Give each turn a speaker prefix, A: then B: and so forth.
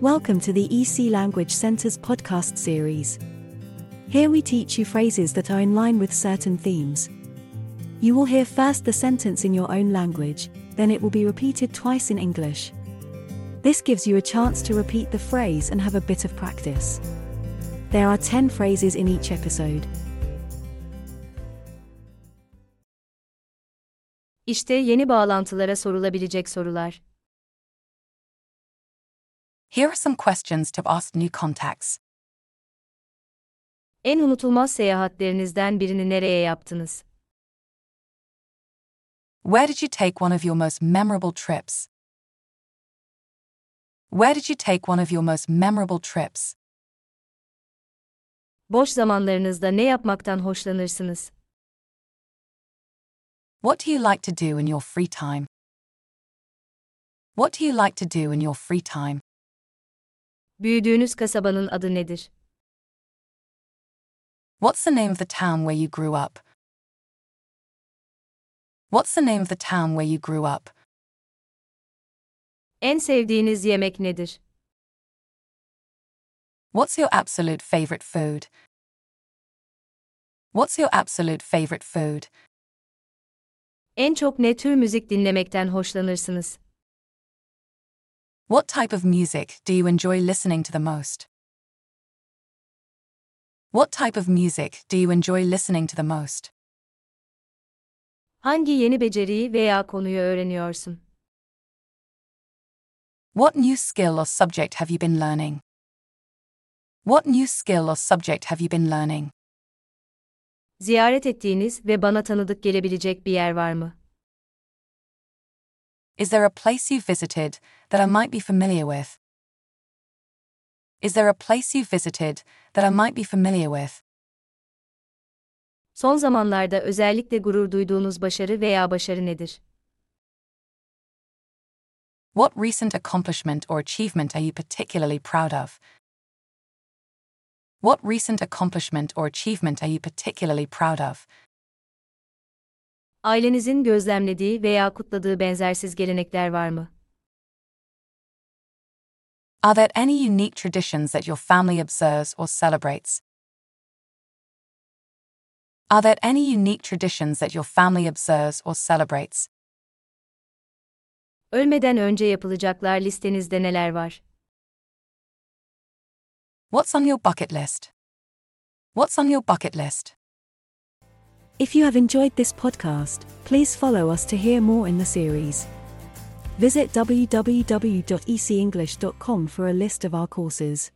A: Welcome to the EC Language Center's podcast series. Here we teach you phrases that are in line with certain themes. You will hear first the sentence in your own language, then it will be repeated twice in English. This gives you a chance to repeat the phrase and have a bit of practice. There are 10 phrases in each episode.
B: İşte yeni bağlantılara sorulabilecek sorular.
C: Here are some questions to ask new contacts.
B: En unutulmaz seyahatlerinizden birini nereye yaptınız?
C: Where did you take one of your most memorable trips? Where did you take one of your most memorable trips?
B: Boş zamanlarınızda ne yapmaktan hoşlanırsınız?
C: What do you like to do in your free time? What do you like to do in your free time?
B: Büyüdüğünüz kasabanın adı nedir?
C: What's the name of the town where you grew up? What's the name of the town where you grew up?
B: En sevdiğiniz yemek nedir?
C: What's your absolute favorite food? What's your absolute favorite food?
B: En çok ne tür müzik dinlemekten hoşlanırsınız?
C: What type of music do you enjoy listening to the most? What type of music do you enjoy listening to the most?
B: Hangi yeni beceriyi veya konuyu öğreniyorsun?
C: What new skill or subject have you been learning? What new skill or subject have you been learning?
B: Ziyaret ettiğiniz ve bana tanıdık gelebilecek bir yer var mı?
C: Is there a place you've visited that I might be familiar with? Is there a place you've visited that I might be familiar with?
B: Son zamanlarda özellikle gurur duyduğunuz başarı veya başarı nedir?
C: What recent accomplishment or achievement are you particularly proud of? What recent accomplishment or achievement are you particularly proud of?
B: Ailenizin gözlemlediği veya kutladığı benzersiz gelenekler var mı?
C: Are there any unique traditions that your family observes or celebrates? Are there any unique traditions that your family observes or celebrates?
B: Ölmeden önce yapılacaklar listenizde neler var?
C: What's on your bucket list? What's on your bucket list?
A: If you have enjoyed this podcast, please follow us to hear more in the series. Visit www.ecenglish.com for a list of our courses.